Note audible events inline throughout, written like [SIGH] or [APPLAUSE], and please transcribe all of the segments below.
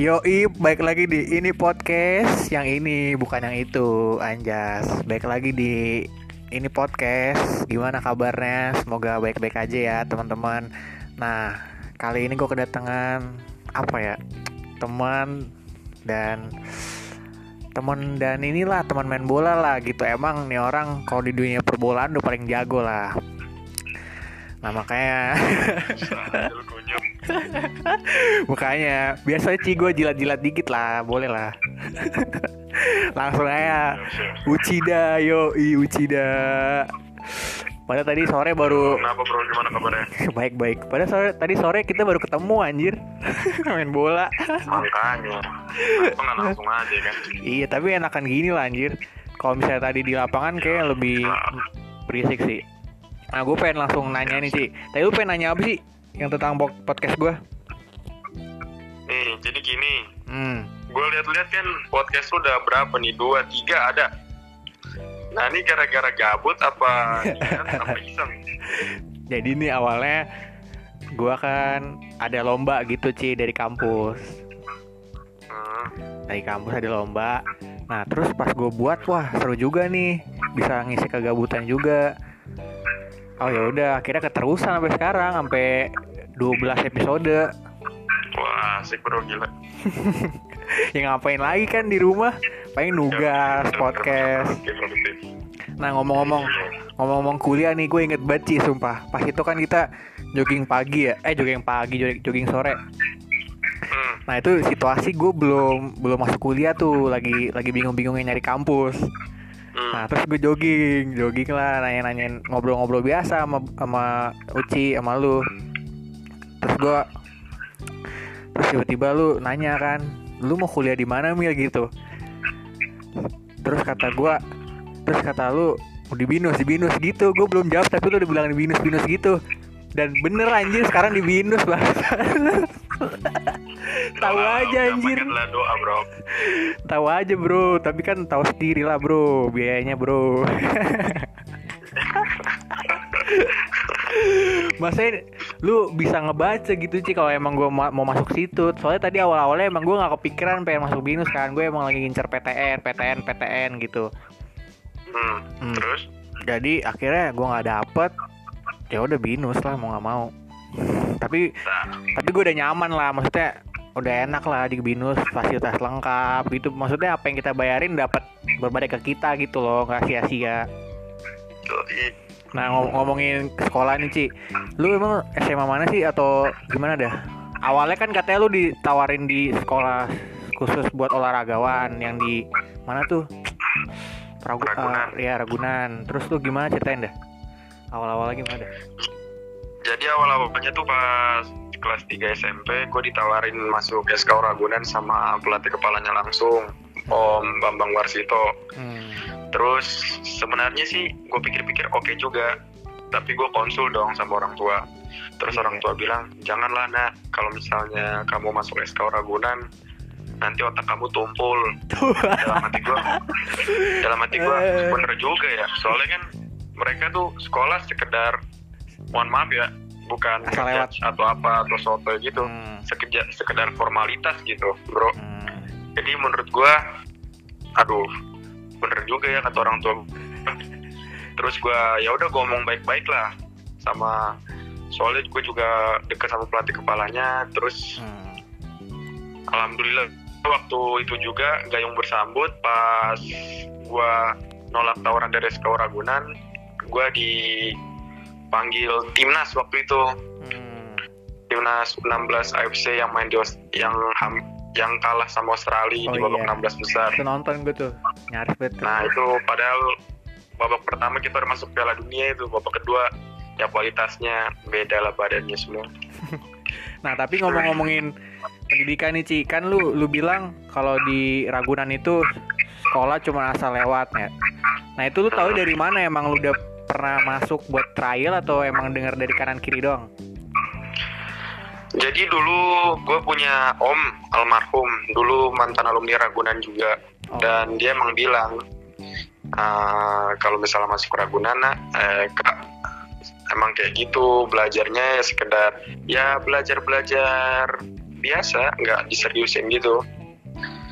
Yoi, baik lagi di ini podcast yang ini bukan yang itu, Anjas. Baik lagi di ini podcast. Gimana kabarnya? Semoga baik-baik aja ya, teman-teman. Nah, kali ini gue kedatangan apa ya? Teman dan teman dan inilah teman main bola lah gitu. Emang nih orang kalau di dunia perbolaan udah paling jago lah. Nah makanya [LAUGHS] Makanya biasanya Ci gue jilat-jilat dikit lah. Boleh lah. [LAUGHS] Langsung aja. Uchida yo i Uchida. Padahal tadi sore baru Kenapa bro? Gimana kabarnya? [LAUGHS] Baik-baik. Padahal sore, tadi sore kita baru ketemu anjir. Main bola. Makanya. Langsung aja kan? Iya tapi enakan gini lah anjir. Kalau misalnya tadi di lapangan kayak lebih berisik sih. Nah gue pengen langsung nanya nih sih Tadi lu pengen nanya apa sih Yang tentang po- podcast gue Nih jadi gini. Hmm. Gue lihat-lihat kan podcast lu udah berapa nih? Dua, tiga ada. Nah ini gara-gara gabut [LAUGHS] apa iseng? Jadi nih awalnya Gua kan ada lomba gitu Ci dari kampus. Hmm. Dari kampus ada lomba. Nah terus pas gue buat Wah seru juga nih. Bisa ngisi kegabutan juga. Oh ya udah akhirnya keterusan sampai sekarang Sampai 12 episode. Wah asik bro gila. [LAUGHS] Ya ngapain lagi kan di rumah? Paling nugas, podcast. Oke, produktif. Nah ngomong-ngomong ngomong-ngomong kuliah nih gue inget banget Ci, sumpah. Pas itu kan kita jogging pagi ya? Eh jogging pagi jogging, sore. Hmm. nah itu situasi gue belum belum masuk kuliah tuh. Lagi lagi bingung-bingungnya nyari kampus. Hmm. nah terus gue jogging jogging lah nanya-nanyain ngobrol-ngobrol biasa sama sama Uci sama lu terus gue terus tiba-tiba lu nanya kan lu mau kuliah di mana mil gitu. Terus kata gue terus kata lu di binus di binus gitu. Gue belum jawab tapi lu udah bilang di binus binus gitu. Dan bener anjir sekarang di binus [LAUGHS] lah tahu aja anjir. doa bro. Tahu aja bro. Tapi kan tahu sendiri lah bro biayanya bro. [LAUGHS] Masa lu bisa ngebaca gitu sih kalau emang gue mau, mau masuk situ. Soalnya tadi awal-awalnya emang gue gak kepikiran pengen masuk binus kan. Gue emang lagi ngincer PTN, PTN, PTN gitu. Hmm. Hmm. Terus? Jadi akhirnya gue gak dapet. Ya udah binus lah mau gak mau. Tapi nah, tapi gue udah nyaman lah. Maksudnya udah enak lah di binus fasilitas lengkap gitu. Maksudnya apa yang kita bayarin dapat berbalik ke kita gitu loh nggak sia-sia. Nah ngom- ngomongin ke sekolah nih Ci lu emang SMA mana sih atau gimana dah awalnya kan katanya lu ditawarin di sekolah khusus buat olahragawan yang di mana tuh Ragu Ragunan. ah, ya Ragunan terus lu gimana ceritain dah awal-awalnya gimana dah Jadi awal-awalnya tuh pas kelas 3 SMP gue ditawarin masuk SK Ragunan sama pelatih kepalanya langsung Om Bambang Warsito. hmm. Terus sebenarnya sih gue pikir-pikir oke juga, tapi gue konsul dong sama orang tua. Terus orang tua bilang janganlah nak kalau misalnya kamu masuk SK Ragunan nanti otak kamu tumpul. dalam hati gue, [LAUGHS] dalam hati gue Eh. bener juga ya. Soalnya kan mereka tuh sekolah sekedar mohon maaf ya bukan lewat. atau apa atau soto gitu Hmm. sekedar sekedar formalitas gitu bro Hmm. jadi menurut gua aduh bener juga ya kata orang tua terus gua ya udah gua ngomong baik-baik lah sama soalnya gue juga deket sama pelatih kepalanya terus Hmm. alhamdulillah waktu itu juga Gayung bersambut pas gua nolak tawaran dari SK Ragunan gua dipanggil timnas waktu itu Hmm. timnas 16 AFC yang main di yang ham- yang kalah sama Australia Oh di babak iya. 16 besar. Itu nonton gue tuh nyaris betul. Nah itu padahal babak pertama kita udah masuk Piala Dunia itu babak kedua ya kualitasnya beda lah badannya semua. [LAUGHS] Nah tapi ngomong-ngomongin pendidikan nih Ci, kan lu lu bilang kalau di Ragunan itu sekolah cuma asal lewat ya. Nah itu lu tahu dari mana emang lu udah pernah masuk buat trial atau emang dengar dari kanan kiri doang? Jadi dulu gue punya om almarhum dulu mantan alumni Ragunan juga. Dan dia emang bilang "Ah, kalau misalnya masuk Ragunan eh, kak emang kayak gitu belajarnya ya sekedar ya belajar belajar biasa nggak diseriusin gitu.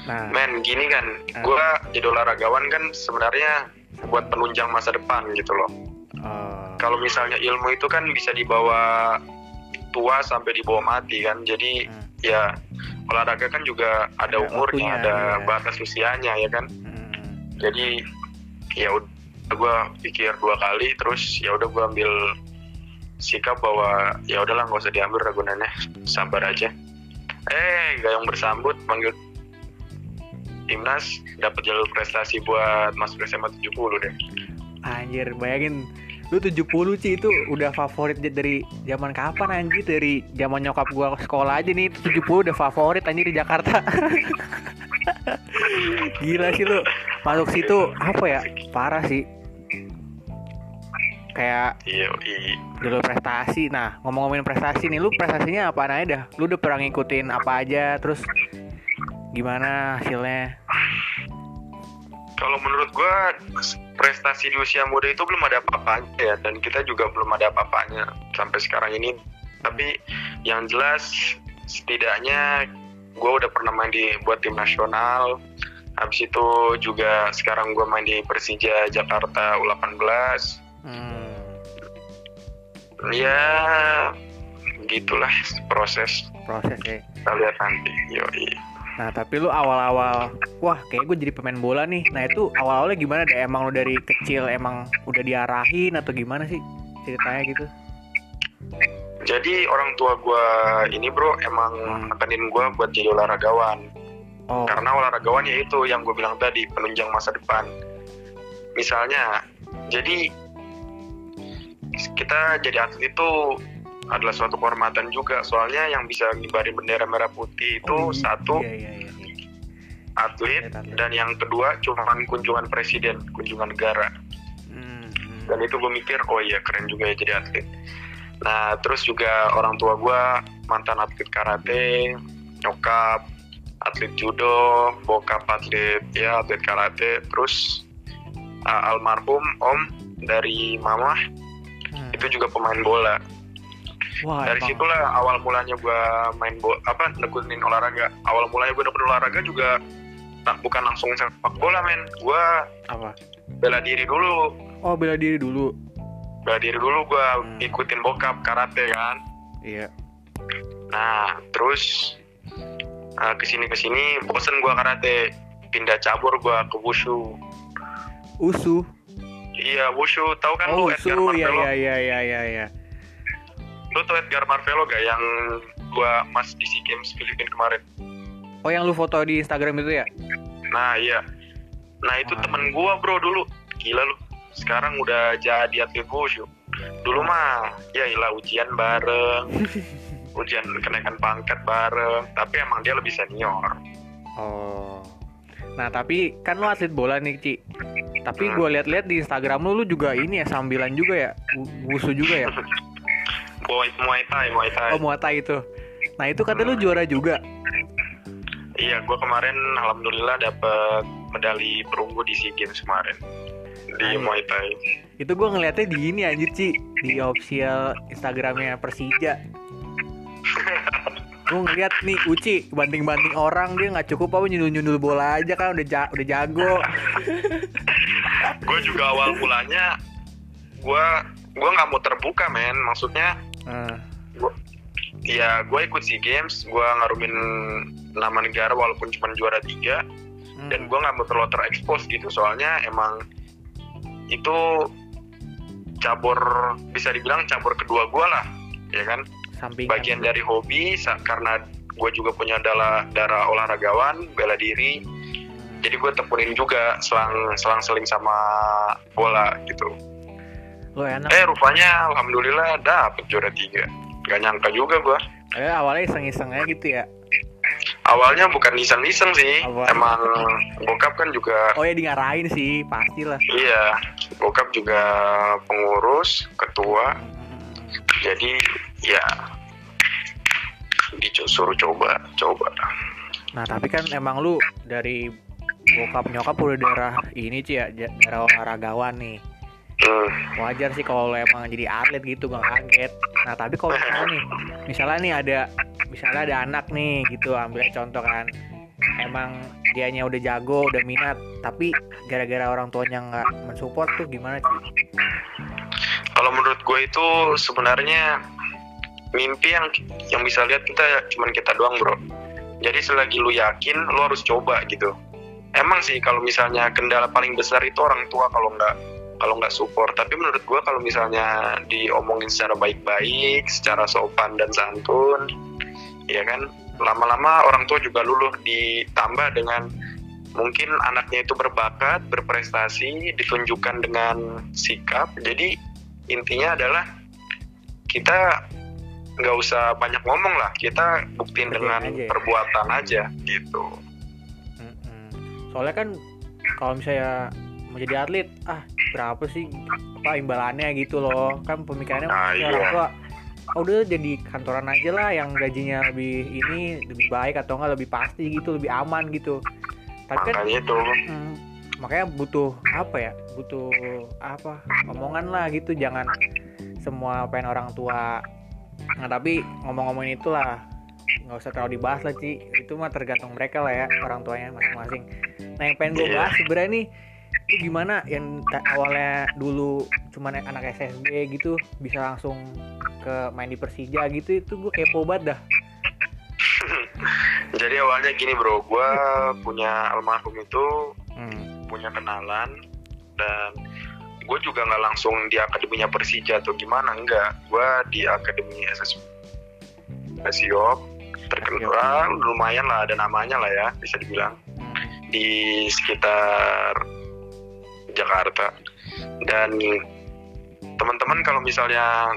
Nah, men gini kan Ah. gue jadi olahragawan kan sebenarnya buat penunjang masa depan gitu loh. Eh, kalau misalnya ilmu itu kan bisa dibawa tua sampai dibawa mati kan jadi hmm, ya olahraga kan juga ada Ada umurnya waktunya, ada iya. batas usianya ya kan? Hmm. jadi ya udah gue pikir dua kali terus ya udah gue ambil sikap bahwa ya udahlah nggak usah diambil ragunannya. Sabar aja. Eh gayung bersambut manggil timnas dapat jalur prestasi buat masuk SMA 70 deh. Anjir, bayangin lu 70 Ci itu udah favorit dari zaman kapan anjir dari zaman nyokap gua sekolah aja nih itu 70 udah favorit anjir di Jakarta. [LAUGHS] Gila sih lu. Masuk situ apa ya? Parah sih. Kayak jalur prestasi. Nah, ngomong-ngomongin prestasi nih, lu prestasinya apa aja dah? Lu udah pernah ngikutin apa aja terus gimana hasilnya? Kalau menurut gua prestasi di usia muda itu belum ada apa-apanya ya dan kita juga belum ada apa-apanya sampai sekarang ini. Tapi yang jelas setidaknya gua udah pernah main di buat tim nasional. Habis itu juga sekarang gua main di Persija Jakarta U18 Hmm. ya gitulah proses. Proses ya. kita lihat nanti yoi Nah tapi lu awal-awal Wah kayak gue jadi pemain bola nih. Nah itu awal-awalnya gimana deh? Emang lu dari kecil emang udah diarahin Atau gimana sih ceritanya gitu? Jadi orang tua gua ini bro emang nekenin gua buat jadi olahragawan. Oh. Karena olahragawan ya itu yang gue bilang tadi penunjang masa depan. Misalnya jadi kita jadi atlet itu adalah suatu kehormatan juga soalnya yang bisa ngibarin bendera merah putih itu oh, iya, satu Iya iya iya atlet Atlet-atlet. dan yang kedua cuman kunjungan presiden kunjungan negara Hmm, hmm. dan itu gue mikir oh iya keren juga ya jadi atlet nah terus juga orang tua gue mantan atlet karate nyokap atlet judo bokap atlet ya atlet karate terus uh, almarhum om dari mama Hmm. itu juga pemain bola Wah dari emang. situlah awal mulanya gue main bola apa nekunin olahraga. Awal mulanya gue nekunin olahraga juga tak bukan langsung sepak bola men. Gue Apa? bela diri dulu. Oh bela diri dulu. Bela diri dulu gue Hmm. ikutin bokap karate kan? Iya. Nah terus uh, ke sini ke sini bosen gue karate. Pindah cabur gue ke wushu. Usu iya wushu. Tahu kan Oh lu usu Edgar Marvelo iya iya iya iya iya lu tau Edgar Marvelo gak yang gua mas di SEA Games Filipina kemarin Oh yang lu foto di Instagram itu ya nah iya nah itu Wah. temen gua bro dulu gila lu sekarang udah jadi atlet wushu dulu mah ya ilah ujian bareng [LAUGHS] ujian kenaikan pangkat bareng tapi emang dia lebih senior Oh. Nah tapi kan lu atlet bola nih Ci. Tapi Hmm. gue lihat-lihat di Instagram lu lu juga ini ya sambilan juga ya, wu- wusu juga ya. [LAUGHS] Boy, Muay Thai, Muay Thai. Oh Muay Thai itu. Nah itu kata lu juara juga. Iya, gue kemarin alhamdulillah dapet medali perunggu di SEA Games kemarin di Ayo. Muay Thai. Itu gue ngeliatnya di ini anjir Ci di official Instagramnya Persija. [LAUGHS] Gue ngeliat nih Uci banting-banting orang dia nggak cukup apa nyundul-nyundul bola aja kan udah ja- udah jago. gue juga awal mulanya gue gue nggak mau terbuka men, maksudnya Gua, ya gue ikut SEA Games, gue ngarumin nama negara walaupun cuma juara tiga hmm. dan gue nggak mau terlalu terekspos gitu soalnya emang itu cabur bisa dibilang cabur kedua gue lah ya kan sampingan. bagian dari hobi karena gue juga punya darah darah olahragawan bela diri Hmm. jadi gue tekunin juga selang selang seling sama bola gitu Lu enak. eh rupanya alhamdulillah dapet juara tiga gak nyangka juga gue Eh, awalnya iseng-iseng aja gitu ya. awalnya bukan iseng-iseng sih Apa? emang bokap kan juga Oh ya di ngarahin sih, pastilah. iya bokap juga pengurus ketua jadi ya disuruh coba coba Nah tapi kan emang lu dari bokap nyokap udah darah ini sih ya darah olahragawan nih hmm. wajar sih kalau emang jadi atlet gitu gak kaget. Nah tapi kalau misalnya nih misalnya nih ada misalnya ada anak nih gitu ambilnya contoh kan. Emang dianya udah jago udah minat tapi gara-gara orang tuanya nggak mensupport tuh gimana sih? Kalau menurut gue itu sebenarnya mimpi yang yang bisa lihat kita cuman kita doang bro. Jadi selagi lu yakin lu harus coba gitu. Emang sih kalau misalnya kendala paling besar itu orang tua kalau nggak kalau nggak support. Tapi menurut gue kalau misalnya diomongin secara baik-baik secara sopan dan santun ya kan lama-lama orang tua juga luluh. Ditambah dengan mungkin anaknya itu berbakat berprestasi ditunjukkan dengan sikap. Jadi intinya adalah kita nggak usah banyak ngomong lah. Kita buktiin dengan aja perbuatan aja gitu. Soalnya kan kalau misalnya mau jadi atlet ah berapa sih apa imbalannya gitu loh. Kan pemikirannya Ah, ya iya. orang tua "Ah, udah jadi kantoran aja lah yang gajinya lebih ini lebih baik atau enggak lebih pasti gitu lebih aman gitu. Tapi kan makanya itu. Mm, makanya butuh apa ya butuh apa omongan lah gitu. Jangan semua pengen orang tua nah tapi ngomong-ngomongin itulah nggak usah terlalu dibahas lah Ci. Itu mah tergantung mereka lah ya orang tuanya masing-masing. Nah yang pengen gue Iya. bahas sebenarnya nih lu gimana yang awalnya dulu cuman anak SSB gitu bisa langsung ke main di Persija gitu itu gue kepo banget dah [LAUGHS] jadi awalnya gini bro gue punya almarhum itu hmm. punya kenalan dan gue juga nggak langsung di akademinya Persija atau gimana enggak gue di akademi SS Siop terkenal lumayan lah ada namanya lah ya bisa dibilang Hmm. di sekitar Jakarta. Dan teman-teman kalau misalnya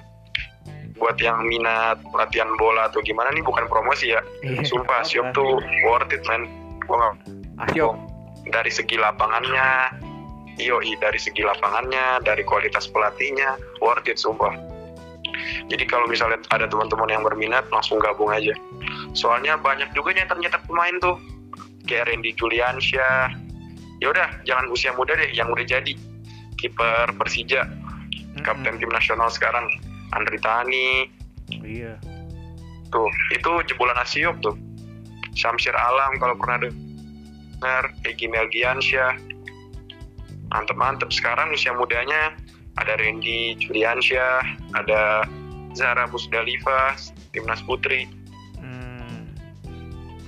buat yang minat latihan bola atau gimana nih bukan promosi ya. Iya, sumpah. Siop tuh worth it man. Nggak Asyok dari segi lapangannya yoi dari segi lapangannya dari kualitas pelatihnya worth it sumpah. Jadi kalau misalnya ada teman-teman yang berminat langsung gabung aja. Soalnya banyak juga yang ternyata pemain tuh. Kayak Randy Juliansyah ya udah jangan usia muda deh yang udah jadi. Kiper Persija Mm-mm. kapten tim nasional sekarang Andri Tani iya. Tuh itu jebolan Asiop tuh. Syamsir Alam kalau pernah dengar Egi Melgiansyah. Mantep-mantep. Sekarang usia mudanya ada Randy Juliansyah ada Zara Musdalifah timnas putri. Hmm.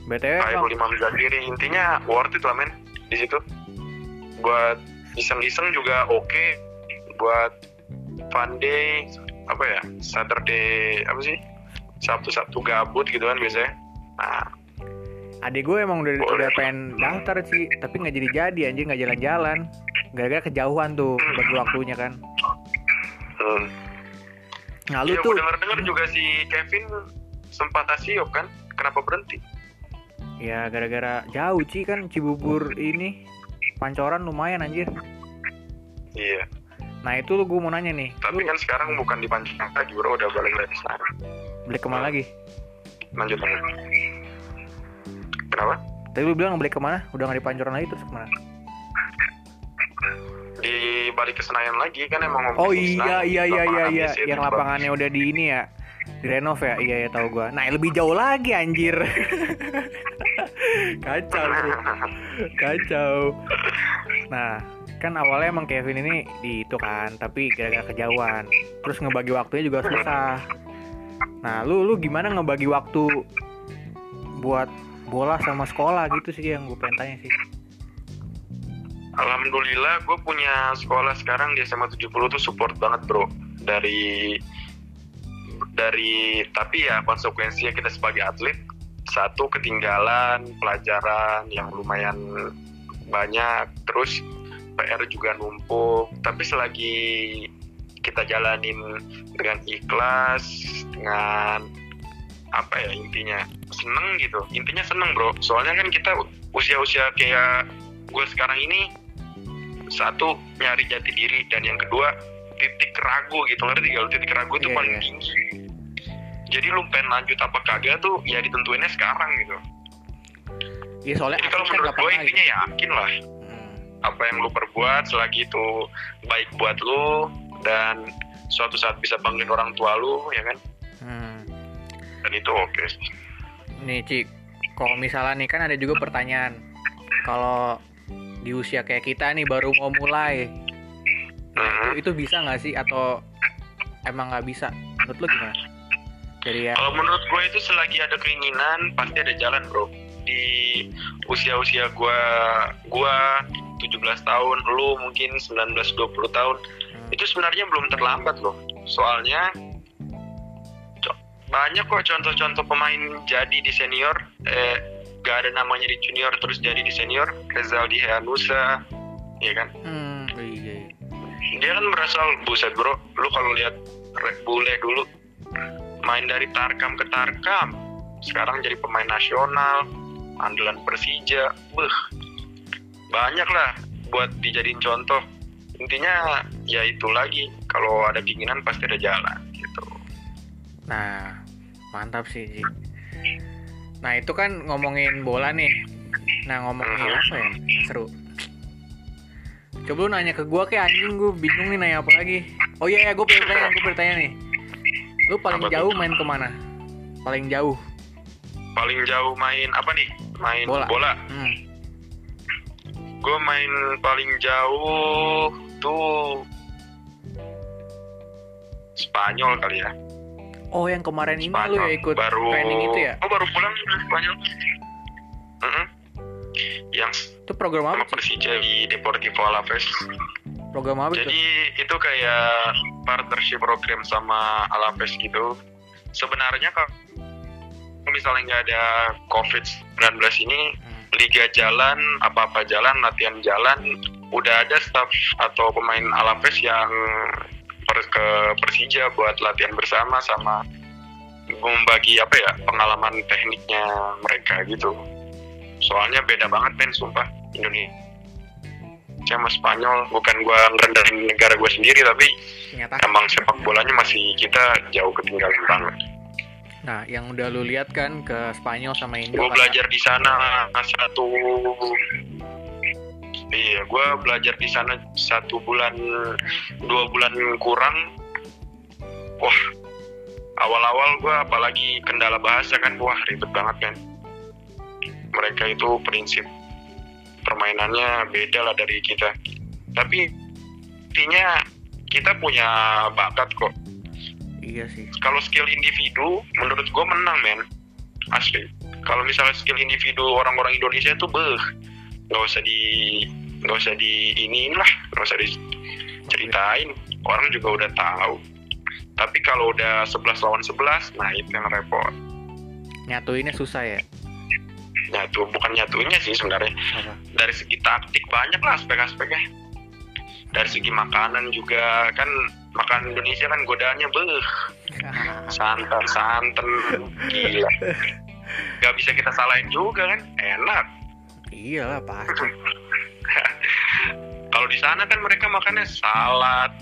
BTW lima diri. Intinya worth it lah men di situ buat iseng-iseng juga oke buat fun day apa ya Saturday apa sih Sabtu-Sabtu gabut gitu kan biasanya nah adik gue emang udah Boleh. udah pengen daftar sih, tapi nggak jadi jadi anjing nggak jalan-jalan. Gara-gara kejauhan tuh bagi waktunya kan. hmm. Nah lu Iya, tuh, gue denger-denger juga si Kevin sempat asiop kan? Kenapa berhenti? ya gara-gara jauh sih kan Cibubur ini pancoran lumayan anjir. Iya. Nah itu lu gue mau nanya nih, Tapi lu kan sekarang bukan di Pancoran lagi, bro. Udah balik lagi sana. beli ke mana lagi? Lanjut lanjut. Kenapa? Tadi lu bilang beli ke mana? Udah nggak di pancoran lagi terus ke mana? Di balik ke Senayan lagi kan emang Oh iya iya iya iya iya, itu yang lapangannya udah di ini ya, direnov ya, iya ya tahu gua. Nah lebih jauh lagi anjir. [LAUGHS] Kacau bro. kacau nah kan awalnya emang Kevin ini di itu kan tapi gara-gara kejauhan terus ngebagi waktunya juga susah nah lu lu gimana ngebagi waktu buat bola sama sekolah gitu sih yang gue pengen tanya sih Alhamdulillah gue punya sekolah sekarang di SMA 70 tuh support banget bro dari dari tapi ya konsekuensinya kita sebagai atlet satu ketinggalan pelajaran yang lumayan banyak terus PR juga numpuk. Tapi selagi kita jalanin dengan ikhlas dengan apa ya intinya seneng gitu. Intinya seneng bro. Soalnya kan kita usia-usia kayak gue sekarang ini satu nyari jati diri dan yang kedua titik ragu gitu. Ngerti lu titik ragu itu Iya, paling iya. tinggi jadi lu pengen lanjut apa kagak tuh ya ditentuinnya sekarang gitu iya soalnya jadi kalau kan menurut gue intinya yakin lah Hmm. apa yang lu perbuat selagi itu baik buat lu dan suatu saat bisa banggain orang tua lu ya kan Hmm. dan itu oke sih. nih Cik kalau misalnya nih kan ada juga pertanyaan kalau di usia kayak kita nih baru mau mulai Mhm. itu bisa nggak sih atau emang nggak bisa menurut lu gimana jadi ya Kalau menurut gue itu selagi ada keinginan pasti ada jalan bro. Di usia-usia gue, gue 17 tahun, lu mungkin 19-20 tahun, itu sebenarnya belum terlambat loh. Soalnya banyak kok contoh-contoh pemain jadi di senior, eh, gak ada namanya di junior terus jadi di senior, Rezaldi Heanusa, ya kan? hmm, iya, iya. dia kan berasal buset bro lu kalau lihat Red Bulle dulu main dari Tarkam ke Tarkam. Sekarang jadi pemain nasional andalan Persija. Wah, banyak lah buat dijadiin contoh. Intinya ya itu lagi. Kalau ada keinginan pasti ada jalan gitu. Nah mantap sih Cik. nah itu kan ngomongin bola nih. Nah ngomongin Mhm. apa ya? Seru. Coba lu nanya ke gua kayak anjing gue bingung nih nanya apa lagi. Oh iya ya gue pengen tanya gue pengen tanya nih lu paling Apa tuh? jauh main ke mana? Paling jauh? Paling jauh main apa nih? Main Bola. bola, hmm. gue main paling jauh tuh Spanyol kali ya. Oh yang kemarin ini lu ya ikut baru training itu ya? Oh baru pulang dari Spanyol. Mm-mm. yang itu program apa sih Persija di Deportivo Alaves program apa itu jadi itu kayak partnership program sama Alaves gitu. Sebenarnya kalau misalnya nggak ada COVID-19 ini Hmm. liga jalan apa-apa jalan latihan jalan udah ada staff atau pemain Alaves yang per- ke Persija buat latihan bersama sama membagi apa ya pengalaman tekniknya mereka gitu. Soalnya beda banget men sumpah Indonesia sama Spanyol bukan gua ngerendahin negara gua sendiri tapi ternyata emang sepak bolanya masih kita jauh ketinggalan banget. Nah yang udah lu lihat kan ke Spanyol sama Indo gue kan, belajar di sana satu iya gue belajar di sana satu bulan dua bulan kurang. Wah awal-awal gue apalagi kendala bahasa kan wah ribet banget kan. Mereka itu prinsip permainannya beda lah dari kita. Tapi intinya kita punya bakat kok. Iya sih. Kalau skill individu menurut gue menang men. Asli. Kalau misalnya skill individu orang-orang Indonesia itu beh nggak usah di nggak usah di iniin lah. Nggak usah diceritain. Orang juga udah tahu. Tapi kalau udah 11 lawan 11 nah itu yang repot. Nyatuinnya susah ya nyatu bukan nyatunya sih sebenarnya. Dari segi taktik banyak lah aspek-aspeknya. Dari segi makanan juga kan makanan Indonesia kan godaannya beh. [LAUGHS] Santan santan. Gila. Gak bisa kita salahin juga kan? Enak. Iyalah pasti [LAUGHS] kalau di sana kan mereka makannya salad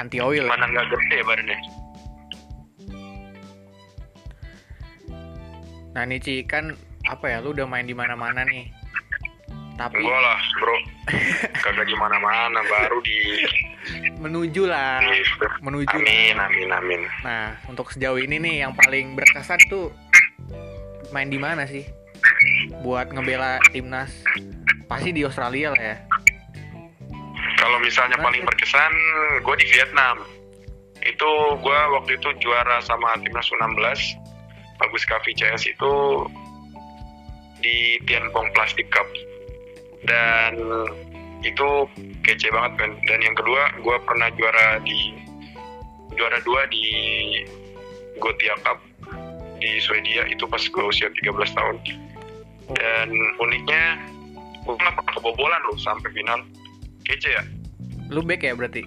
anti oil. Mana nggak gede badannya. Nah nih Ci kan apa ya lu udah main di mana-mana nih? Tapi enggak lah bro. [LAUGHS] Kagak di mana mana baru di menuju lah. Menuju amin amin amin. Nah untuk sejauh ini nih yang paling berkesan tuh main di mana sih? Buat ngebela timnas. Pasti di Australia lah ya. Kalau misalnya paling berkesan gue di Vietnam. Itu gue waktu itu juara sama timnas U16 Bagus Kavi CS itu di Tianpong Plastic Cup. Dan itu kece banget kan dan yang kedua gue pernah juara di juara dua di Gotia Cup di Swedia. Itu pas gue usia 13 tahun. Dan uniknya gue nggak pernah kebobolan loh sampai final. Kece ya? Lu back ya berarti?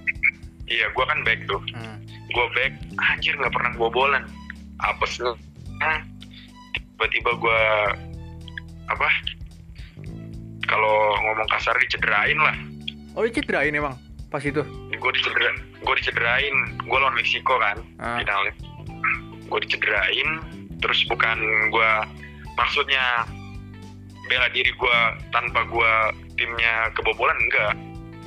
Iya gue kan back tuh. Hmm. gue back anjir nggak pernah kebobolan. Apesnya tiba-tiba gue apa? Kalau ngomong kasar dicederain lah. Oh dicederain emang pas itu? Gue dicedera gue dicederain. Gue lawan Meksiko kan Ah. finalnya. Gue dicederain terus bukan gue maksudnya bela diri gue tanpa gue timnya kebobolan enggak.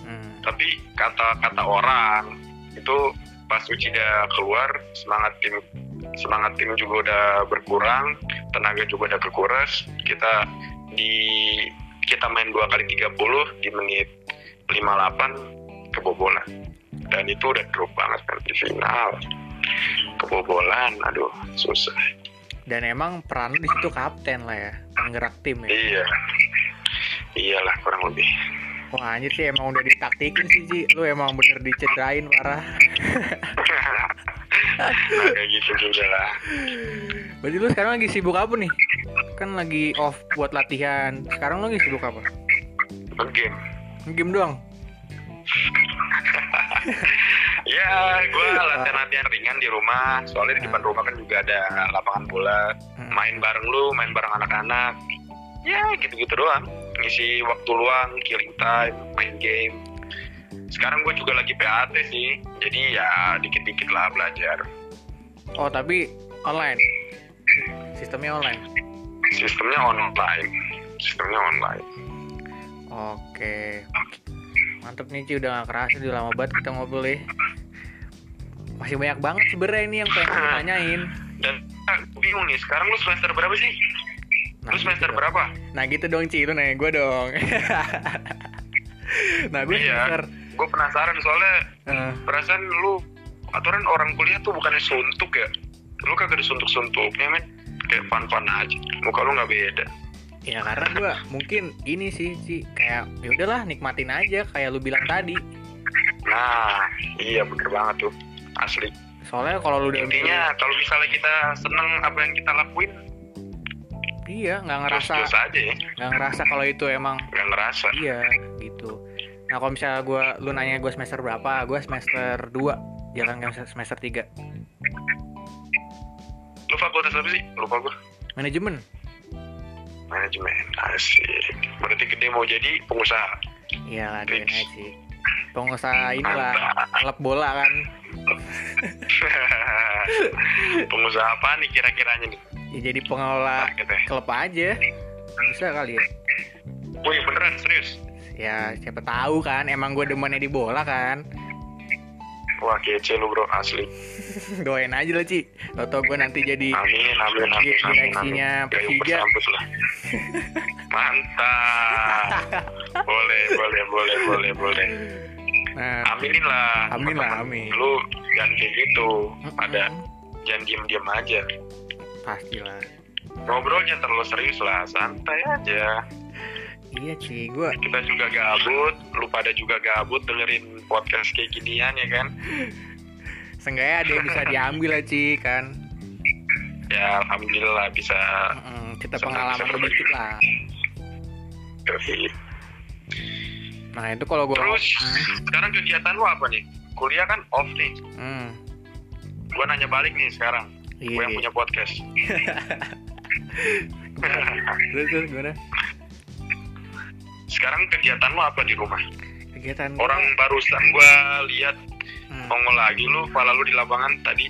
Hmm. tapi kata kata orang itu pas Uchida keluar semangat tim semangat tim juga udah berkurang tenaga juga udah kekuras kita di kita main dua kali 30 di menit 58 kebobolan dan itu udah drop banget kan di final kebobolan aduh susah Dan emang peran di situ kapten lah ya, penggerak tim ya. iya iyalah kurang lebih Wah anjir sih emang udah ditaktikin sih Ci. Lu emang bener dicederain parah. [LAUGHS] nah kayak gitu juga lah Berarti lu sekarang lagi sibuk apa nih? Kan lagi off buat latihan. Sekarang lu lagi sibuk apa? game Game doang. [LAUGHS] ya gue latihan-latihan ringan di rumah soalnya di depan rumah kan juga ada lapangan bola Hmm. main bareng lu main bareng anak-anak ya gitu-gitu doang ngisi waktu luang killing time main game sekarang gue juga lagi PAT sih jadi ya dikit-dikit lah belajar Oh tapi online. Sistemnya online. sistemnya online sistemnya online Oke. Mantep nih Ci udah gak kerasa udah lama banget kita ngobrol ya. Masih banyak banget sebenarnya ini yang pengen gue [LAUGHS] tanyain. dan ah, bingung nih sekarang lu semester berapa sih lu semester gitu berapa Nah gitu dong Ci, lu nanya gue dong. [LAUGHS] nah gue Iya. semester gue penasaran soalnya eh, perasaan lu aturan orang kuliah tuh bukannya suntuk ya? Lu kagak disuntuk-suntuknya men? Kayak fun-fun aja. Muka lu nggak beda. Ya karena gue mungkin ini sih Ci kayak ya udahlah nikmatin aja kayak lu bilang tadi. nah iya bener banget tuh. Asli. Soalnya kalau lu udah intinya kalau misalnya kita seneng apa yang kita lakuin iya nggak ngerasa terus aja ya. nggak ngerasa kalau itu emang nggak ngerasa. Iya. Nah kalau misalnya gue lu nanya gue semester berapa, gue semester 2 jalan ke semester 3 lu fakultas apa sih? Lupa gue manajemen. manajemen asik. Berarti gede mau jadi pengusaha? Iya lah doain aja sih. Pengusaha inilah klub bola kan. [LAUGHS] pengusaha apa nih kira-kiranya nih? Ya jadi pengelola targetnya klub aja. Bisa kali ya. wih beneran serius Ya siapa tahu kan emang gue demennya di bola kan. wah kece lu bro asli [LAUGHS] Doain aja lah Ci. Toto gue nanti jadi Amin, amin, amin, amin, direksinya Persija. [LAUGHS] Mantap. boleh, boleh, boleh, boleh, boleh. Nah, Aminin lah. Amin lah, amin. Lu jangan kayak gitu. Ada, jangan diem-diem aja. pastilah. Ngobrol jangan terlalu serius lah, santai aja. Iya Ci, gue Kita juga gabut, lu pada juga gabut dengerin podcast kayak ginian ya kan? Seenggaknya ada yang bisa [LAUGHS] diambil lah Ci kan. Ya, alhamdulillah bisa. Mm-mm, kita Bisa- pengalaman bisa lebih dikit lah. Nah itu kalau gue Terus, sekarang kegiatan lu apa nih? Kuliah kan off nih. hmm, Gua nanya balik nih sekarang. Gue iya. yang punya podcast. [LAUGHS] Terus terus gimana? Sekarang kegiatan lo apa di rumah? Kegiatan Orang barusan gua lihat hmm, nongol lagi lu, pala lu di lapangan tadi.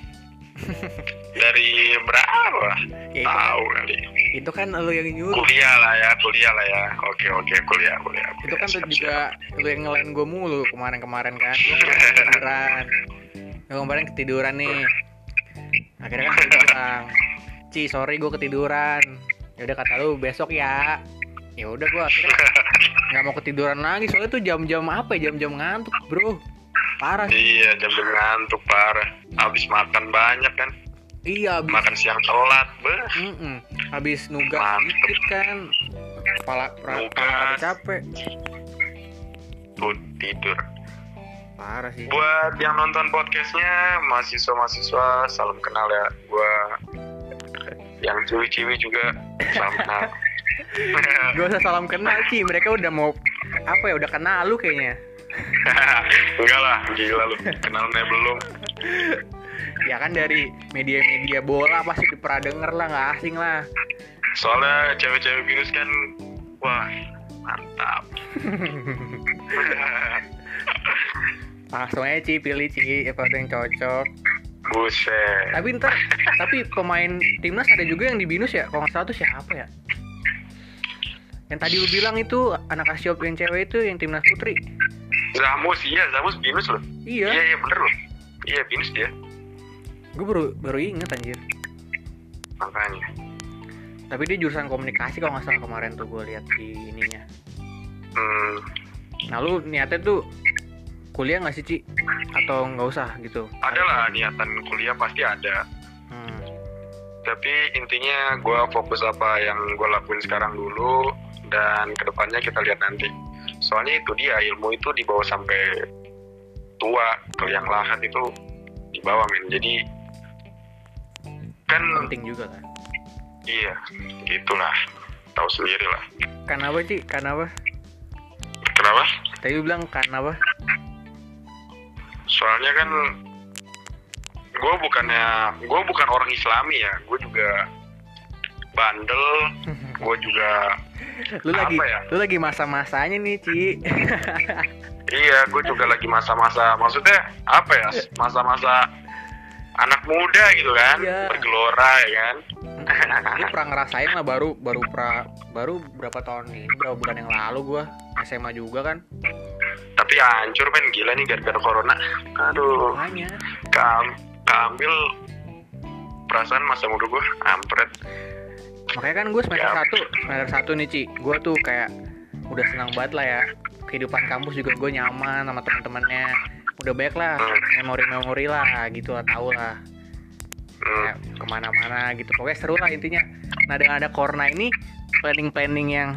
[LAUGHS] Dari berapa? ya, itu, Tahu kali. itu kan lu yang nyuruh. Kuliah lah ya, kuliah lah ya. Oke oke kuliah kuliah. Itu kan kuliah. tuh Siap, juga siap. lu yang ngelain gue mulu kemarin-kemarin kan. Gue [LAUGHS] ketiduran. Gue kemarin ketiduran nih. Akhirnya kan gue bilang, Ci sorry gue ketiduran. Ya udah kata lu besok ya. Ya udah gue akhirnya nggak mau ketiduran lagi soalnya tuh jam-jam apa ya jam-jam ngantuk bro parah sih. Iya jam-jam ngantuk parah. Habis makan banyak kan, iya abis makan siang telat, beh. Mm-mm. habis nugas dikit kan kepala kepala capek Tuh tidur. parah sih Buat yang nonton podcastnya, mahasiswa-mahasiswa, salam kenal ya. Gua yang ciwi-ciwi juga salam kenal. [LAUGHS] [LAUGHS] gak usah salam kenal Ci mereka udah mau apa ya udah kenal lu kayaknya [LAUGHS] Enggak lah, gila lu. Kenalnya belum. [LAUGHS] ya kan dari media-media bola pasti pernah denger lah nggak asing lah Soalnya cewek-cewek binus kan, wah mantap. langsung aja Ci pilih Ci apa yang cocok Buset. tapi ntar tapi pemain timnas ada juga yang di binus ya kalau nggak salah tuh siapa ya yang tadi lu bilang itu anak Asiop yang cewek itu yang timnas putri Zamus, iya Zamus binus loh. iya Iya, iya bener loh. Iya binus dia. gue baru baru inget anjir makanya tapi dia jurusan komunikasi kalau nggak salah kemarin tuh gue lihat di ininya hmm, nah lu niatnya tuh kuliah nggak sih Ci? atau nggak usah gitu ada lah niatan kuliah pasti ada hmm. tapi intinya gue fokus apa yang gue lakuin sekarang dulu dan ke depannya kita lihat nanti. Soalnya itu dia ilmu itu dibawa sampai tua ke yang lahat itu dibawa men. Jadi kan penting juga kan? Iya gitulah. Tahu sendiri lah. Kan apa Ci? kan apa? Kenapa? Tadi bilang kan apa? Soalnya kan gue bukannya gue bukan orang Islami ya. Gue juga bandel. [LAUGHS] Gue juga lu lagi ya? lu lagi masa-masanya nih Ci. Iya gue juga lagi masa-masa. Maksudnya apa ya? Masa-masa anak muda gitu kan? Iya. bergelora ya kan? Gue pernah ngerasain lah baru baru pra, baru berapa tahun ini? Berapa bulan yang lalu gua? SMA juga kan? Tapi hancur men. Gila nih gara-gara corona. Aduh. Makanya. Keam- keambil perasaan masa muda gue ampret makanya kan gue semester Ya. satu semester satu nih Ci. Gue tuh kayak udah senang banget lah ya. Kehidupan kampus juga gue nyaman sama teman-temannya udah banyak lah memori-memori lah gitu lah tau lah. Hmm, kayak ke mana-mana gitu. Pokoknya seru lah intinya. Nah dengan ada corona ini planning-planning yang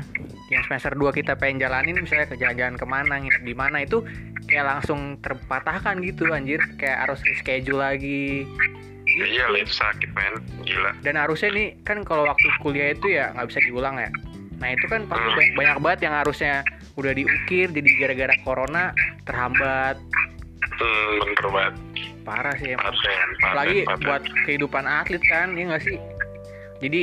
yang semester 2 kita pengen jalanin misalnya ke jalan-jalan ke mana nginep di mana itu kayak langsung terpatahkan gitu anjir. Kayak harus reschedule lagi iya lah itu sakit men. Gila. Dan harusnya nih kan kalau waktu kuliah itu ya nggak bisa diulang ya. Nah itu kan pasti banyak, banyak banget yang harusnya udah diukir jadi gara-gara corona terhambat. Hmm, bener banget. Parah sih emang. Paten paten apalagi paten. buat kehidupan atlet kan ya nggak sih? Jadi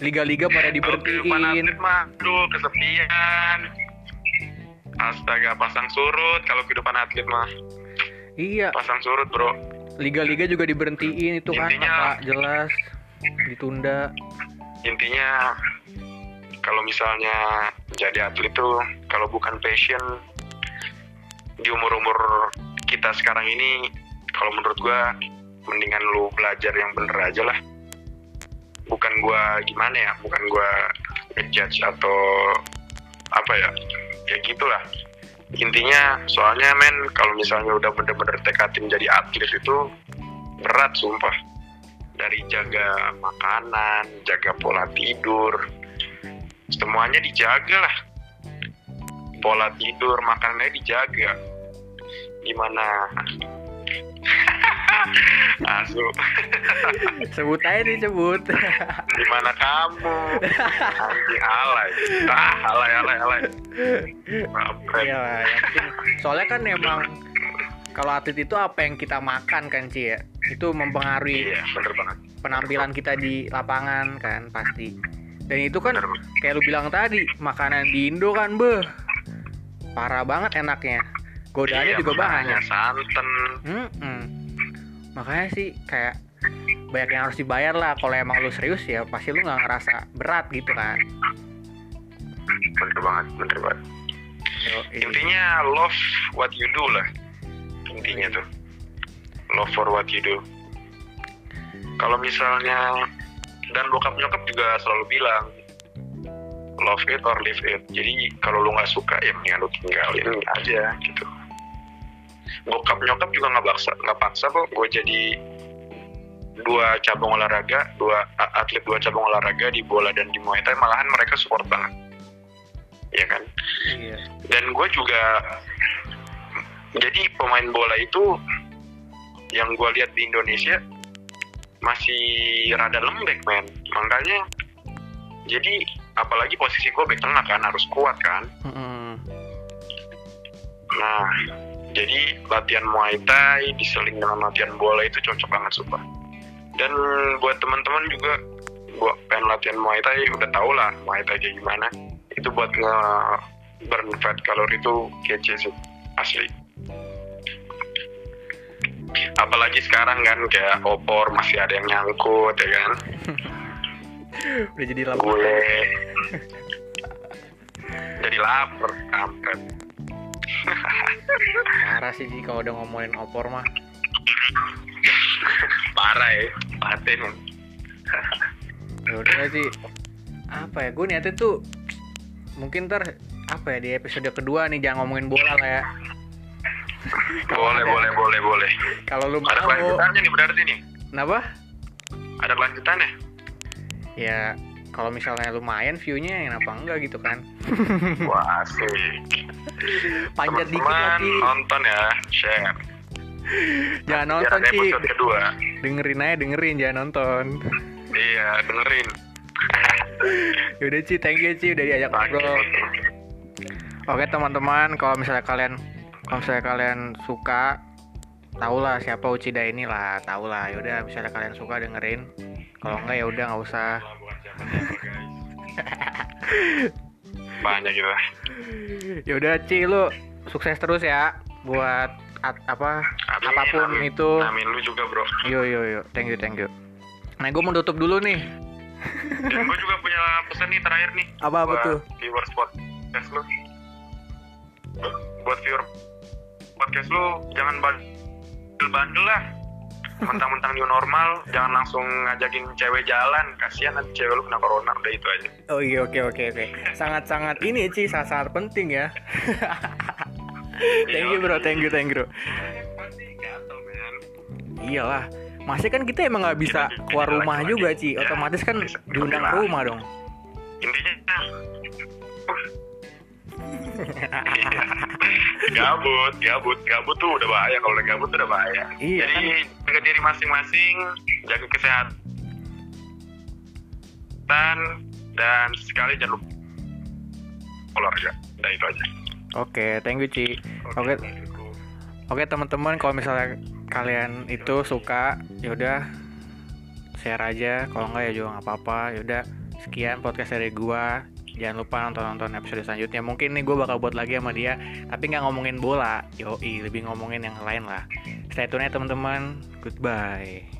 liga-liga pada Kalau kehidupan diberhentiin. atlet mah aduh kesepian. Astaga pasang surut kalau kehidupan atlet mah. Iya. Pasang surut bro liga-liga juga diberhentiin itu kan Intinya- apa jelas. Ditunda. Intinya kalau misalnya jadi atlet tuh kalau bukan passion di umur-umur kita sekarang ini kalau menurut gua mendingan lu belajar yang bener aja lah. Bukan gua gimana ya bukan gua ngejudge atau apa ya ya gitulah intinya soalnya men kalau misalnya udah bener-bener tekatin jadi atlet itu berat sumpah dari jaga makanan, jaga pola tidur, semuanya dijaga lah. Pola tidur, makanannya dijaga. Gimana? Asu, [LAUGHS] sebut aja nih sebut. [LAUGHS] Gimana kamu? Anjing alay. Ah, alay, alay, alay. Iya lah, soalnya kan emang kalau atlet itu apa yang kita makan kan Ci ya? Itu mempengaruhi Iya, bener banget. penampilan kita di lapangan kan pasti. Dan itu kan Bener kayak lu bilang tadi makanan di Indo kan beh. Parah banget enaknya godaannya Iya, juga banyak. Santan. Mm-mm. makanya sih kayak banyak yang harus dibayar lah. Kalau emang lu serius ya pasti lu nggak ngerasa berat gitu kan. Bener banget, bener banget. Intinya love what you do lah. Intinya tuh. Love for what you do. Kalau misalnya dan bokap nyokap juga selalu bilang love it or leave it. Jadi kalau lu nggak suka ya mendingan lu tinggalin aja gitu bokap nyokap juga nggak paksa nggak paksa kok gue jadi dua cabang olahraga dua atlet dua cabang olahraga di bola dan di muay thai malahan mereka support banget. Ya kan? Iya. Dan gue juga jadi pemain bola itu yang gue lihat di Indonesia masih rada lembek men. Makanya jadi apalagi posisi gue back tengah kan harus kuat kan. Mm-mm. nah jadi latihan Muay Thai diseling dengan latihan bola itu cocok banget sumpah. Dan buat teman-teman juga gue pengen latihan Muay Thai udah tau lah Muay Thai kayak gimana. Itu buat nge burn fat kalori itu kece sih asli. Apalagi sekarang kan kayak opor masih ada yang nyangkut ya kan? Udah jadi lapar. Gue [LAUGHS] jadi lapar kampret parah sih Ji, kalau udah ngomongin opor mah. Parah ya paten ya udah sih apa ya gue niatnya tuh mungkin ntar apa ya di episode kedua nih jangan ngomongin bola lah ya. Boleh ada- boleh boleh boleh. Kalau lu ada mau. kelanjutannya nih berarti nih. Kenapa? Ada kelanjutannya? Ya kalau misalnya lumayan viewnya kenapa enggak gitu kan? [LAUGHS] Wah asik. Panjat dikit teman-teman lagi nonton ya share. Jangan Biar nonton sih kedua. Dengerin aja dengerin jangan nonton. Iya dengerin. [LAUGHS] Yaudah Ci thank you Ci udah diajak ngobrol. Oke teman-teman, kalau misalnya kalian kalau misalnya kalian suka, tau lah siapa Uchida ini lah, tau lah. Yaudah, misalnya kalian suka dengerin. Kalau enggak ya udah nggak usah. [LAUGHS] banyak gitu lah Yaudah Ci, lu sukses terus ya buat at- apa Amin, apa pun amin. itu. amin lu juga bro Yo yo yo, thank you thank you. Nah, gue mau tutup dulu nih. dan gue juga punya pesan nih terakhir nih Apa apa tuh? viewers podcast lu buat viewer podcast lu jangan bandel-bandel lah mentang-mentang new normal jangan langsung ngajakin cewek jalan kasihan nanti cewek lu kena corona udah itu aja Oh iya oke oke oke. Sangat-sangat ini Ci, sangat-sangat penting ya. thank you bro, thank you thank you. men Iyalah, masih kan kita emang nggak bisa keluar rumah juga Ci. Otomatis kan diundang ke rumah dong. intinya [LAUGHS] gabut gabut. Gabut tuh udah bahaya. Kalau udah gabut udah bahaya. Iya, jadi jaga diri masing-masing jaga kesehatan. Dan sekali jangan lupa olahraga. Udah itu aja. Oke, thank you Ci. Oke, oke. teman-teman, kalau misalnya kalian itu suka, yaudah share aja. Kalau enggak ya juga nggak apa-apa. Yaudah, sekian podcast dari gua. Jangan lupa nonton-nonton episode selanjutnya. Mungkin nih gue bakal buat lagi sama dia, tapi nggak ngomongin bola. Yoi, lebih ngomongin yang lain lah. Stay tune ya teman-teman. Goodbye.